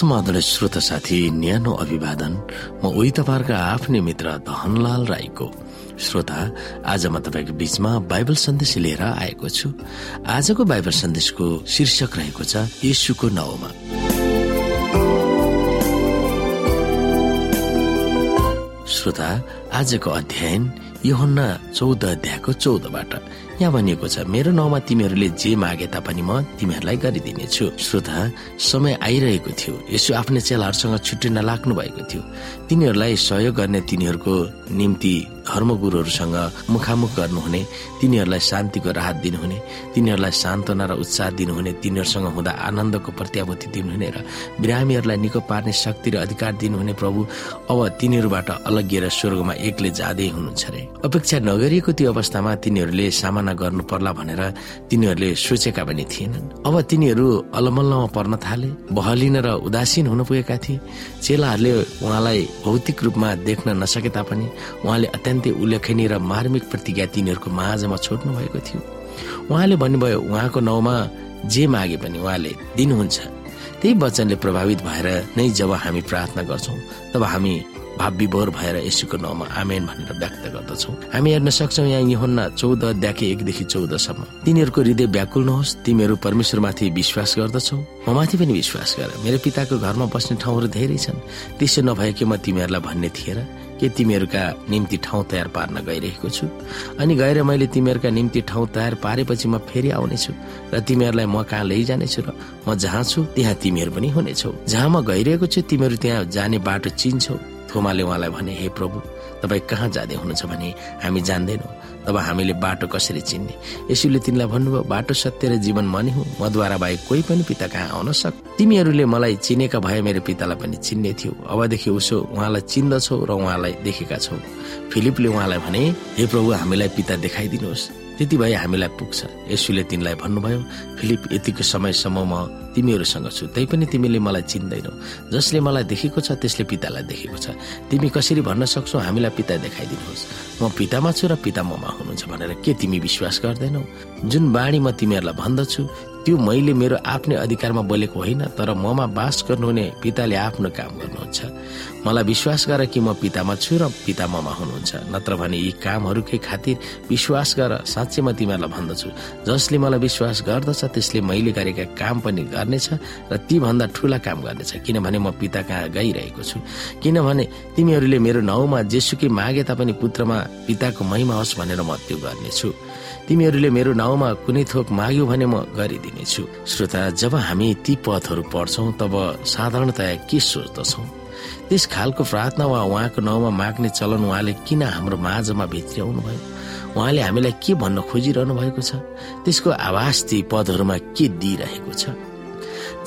समाधान श्रोता साथी न्यानो अभिवादन। म उही तपाईँहरूका आफ्नै मित्र धनलाल राईको। श्रोता आज म तपाईँको बीचमा बाइबल सन्देश लिएर आएको छु। आजको बाइबल सन्देशको शीर्षक रहेको छ यशुको नाउँमा। श्रोता आजको अध्ययन योहन्ना चौध अध्यायको चौधबाट। यहाँ भनिएको छ मेरो नाउँमा तिमीहरूले जे मागे तापनि म तिमीहरूलाई गरिदिनेछु। श्रोता समय आइरहेको थियो। यसो आफ्नै चेलाहरूसँग छुट्टिन लाग्नु भएको थियो। तिनीहरूलाई सहयोग गर्ने तिनीहरूको निम्ति धर्मगुरुहरूसँग मुखामुख गर्नुहुने तिनीहरूलाई शान्तिको राहत दिनुहुने तिनीहरूलाई सान्त्वना र उत्साह दिनुहुने तिनीहरूसँग हुँदा आनन्दको प्रत्याभूति दिनुहुने र बिरामीहरूलाई निको पार्ने शक्ति र अधिकार दिनुहुने प्रभु अब तिनीहरूबाट अलगिएर स्वर्गमा एक्लै जाँदै हुनुहुन्छ अरे। अपेक्षा नगरिएको त्यो अवस्थामा तिनीहरूले सामना गर्नु पर्ला भनेर तिनीहरूले सोचेका पनि थिएनन्। अब तिनीहरू अलमल्लमा पर्न थाले बहलिन र उदासीन हुन पुगेका थिए। चेलाहरूले उहाँलाई भौतिक रूपमा देख्न नसके तापनि उहाँले अत्यन्तै उल्लेखनीय र मार्मिक प्रतिज्ञा तिनीहरूको माझमा छोड्नु भएको थियो। उहाँले भन्नुभयो उहाँको नाउँमा जे मागे पनि उहाँले दिनुहुन्छ। त्यही वचनले प्रभावित भएर नै जब हामी प्रार्थना गर्छौँ तब हामी भाव विभोर भएर यसुको नाउँमा आमेन भनेर व्यक्त गर्दछौ। हामी हेर्न सक्छौ यहाँ यहुन्ना चौध अध्याय एकदेखि चौधसम्म। तिनीहरूको हृदय व्याकुल नहोस् तिमीहरू परमेश्वरमाथि विश्वास गर्दछौ। म माथि पनि विश्वास गर। मेरो पिताको घरमा बस्ने ठाउँहरू धेरै छन्। त्यसो नभए कि म तिमीहरूलाई भन्ने थिएन के तिमीहरूका निम्ति ठाउँ तयार पार्न गइरहेको छु? अनि गएर मैले तिमीहरूका निम्ति ठाउँ तयार पारेपछि म फेरि आउनेछु र तिमीहरूलाई म कहाँ लैजानेछु र म जहाँ छु त्यहाँ तिमीहरू पनि हुनेछौ। जहाँ म गइरहेको छु तिमीहरू त्यहाँ जाने बाटो चिन्छौ। थोमाले उहाँलाई भने हे प्रभु तपाईँ कहाँ जाँदै हुनुहुन्छ भने हामी जान्दैनौँ। तब हामीले बाटो कसरी चिन्ने? यसुले तिमीलाई भन्नुभयो बाटो सत्य र जीवन मनी हुँ। मद्वारा बाहेक कोही पनि पिता कहाँ आउन सक् तिमीहरूले मलाई चिनेका भए मेरो पितालाई पनि चिन्ने थियो। अबदेखि उसो उहाँलाई चिन्दछौ र उहाँलाई देखेका छौ। फिलिपले उहाँलाई भने हे प्रभु हामीलाई पिता देखाइदिनुहोस्। त्यति भए हामीलाई पुग्छ। यसुले तिमीलाई भन्नुभयो फिलिप यतिको समयसम्म म तिमीहरूसँग छु। तै पनि तिमीले मलाई चिन्दैनौ। जसले मलाई देखेको छ त्यसले पितालाई देखेको छ। तिमी कसरी भन्न सक्छौ हामीलाई पिता देखाइदिनुहोस्। म पितामा छु र पिता ममा हुनुहुन्छ भनेर के तिमी विश्वास गर्दैनौ? जुन बाणी म तिमीहरूलाई भन्दछु त्यो मैले मेरो आफ्नै अधिकारमा बोलेको होइन तर ममा बास गर्नुहुने पिताले आफ्नो काम गर्नुहुन्छ। मलाई विश्वास गर कि म पितामा छु र पिता ममा हुनुहुन्छ। नत्र भने यी कामहरूकै खातिर विश्वास गर साँच्चै म तिमीहरूलाई भन्दछु। जसले मलाई विश्वास गर्दछ त्यसले मैले गरेका काम पनि गर्नेछ र ती भन्दा ठुला काम गर्नेछ। किनभने म पिता कहाँ गइरहेको छु। किनभने तिमीहरूले मेरो नाउँमा जेसुकै मागे तापनि पुत्रमा पिताको महिमा होस् भनेर म त्यो गर्नेछु। तिमीहरूले मेरो नाउँमा कुनै थोक माग्यो भने म गरिदिनेछु। श्रोता जब हामी ती पदहरू पढ्छौ तब साधारणतया के सोच्दछौ? त्यस खालको प्रार्थना वा उहाँको नाउँमा माग्ने चलन उहाँले किन हाम्रो माझमा भित्र्याउनु भयो? उहाँले हामीलाई के भन्न खोजिरहनु भएको छ? त्यसको आवाज ती पदहरूमा के दिइरहेको छ?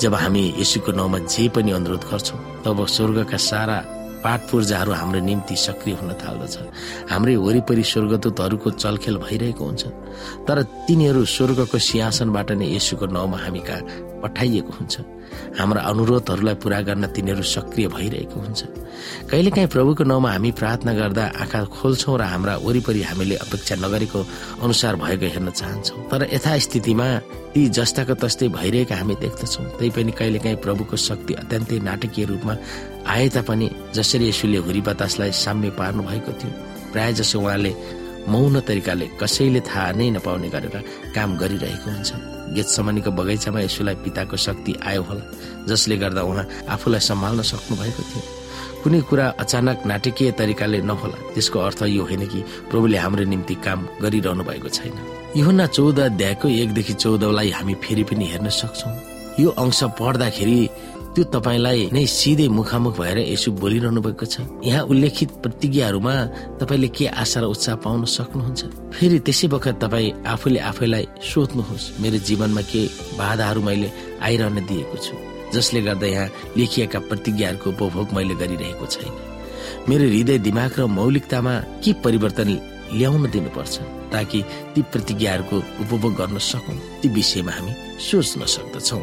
जब हामी यसुको नाउँमा जे पनि अनुरोध गर्छौँ तब स्वर्गका सारा पाठ पूर्जाहरू हाम्रो निम्ति सक्रिय हुन थाल्दछ। हाम्रै वरिपरि स्वर्गदूतहरूको चलखेल भइरहेको हुन्छ। तर तिनीहरू स्वर्गको सिंहासनबाट नै यसुको नाउँमा हामी कहाँ पठाइएको हुन्छ। हाम्रा अनुरोधहरूलाई पूरा गर्न तिनीहरू सक्रिय भइरहेको हुन्छ। कहिलेकाहीँ प्रभुको नाउँमा हामी प्रार्थना गर्दा आँखा खोल्छौँ र हाम्रा वरिपरि हामीले अपेक्षा नगरेको अनुसार भएको हेर्न चाहन्छौँ। तर यथास्थितिमा ती जस्ताको तस्तै भइरहेका हामी देख्दछौँ। तैपनि कहिलेकाहीँ प्रभुको शक्ति अत्यन्तै नाटकीय रूपमा आए तापनि जसरी यसुले हुरी बतासलाई साम्य पार्नु भएको थियो प्राय जसो उहाँले मौन तरिकाले कसैले थाहा नै नपाउने गरेर काम गरिरहेको हुन्छ। गेतसमानीको बगैँचामा यसुलाई पिताको शक्ति आयो होला जसले गर्दा उहाँ आफूलाई सम्हाल्न सक्नु भएको थियो। कुनै कुरा अचानक नाटकीय तरिकाले नहोला। त्यसको अर्थ यो होइन कि प्रभुले हाम्रो निम्ति काम गरिरहनु भएको छैन। योना चौध अध्यायको एकदेखि चौधलाई हामी फेरि पनि हेर्न सक्छौ। यो अंश पढ्दाखेरि त्यो तपाईँलाई नै सिधै मुखामुख भएर यसो बोलिरहनु भएको छ। यहाँ उल्लेखित प्रतिज्ञाहरूमा तपाईँले के आशा र उत्साह पाउन सक्नुहुन्छ? फेरि त्यसै बखत तपाईँ आफूले आफैलाई सोध्नुहोस्। मेरो जीवनमा के बाधाहरू मैले आइरहन दिएको छु। जसले गर्दा यहाँ लेखिएका प्रतिज्ञाहरूको उपभोग मैले गरिरहेको छैन। मेरो हृदय दिमाग र मौलिकतामा के परिवर्तन ल्याउन दिनुपर्छ ताकि ती प्रतिज्ञाहरूको उपभोग गर्न सकौँ? ती विषयमा हामी सोच्न सक्दछौँ।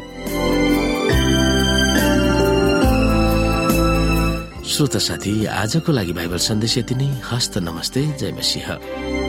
श्रोता साथी आजको लागि बाइबल सन्देश यति नै। हस्त नमस्ते। जय मसिंह।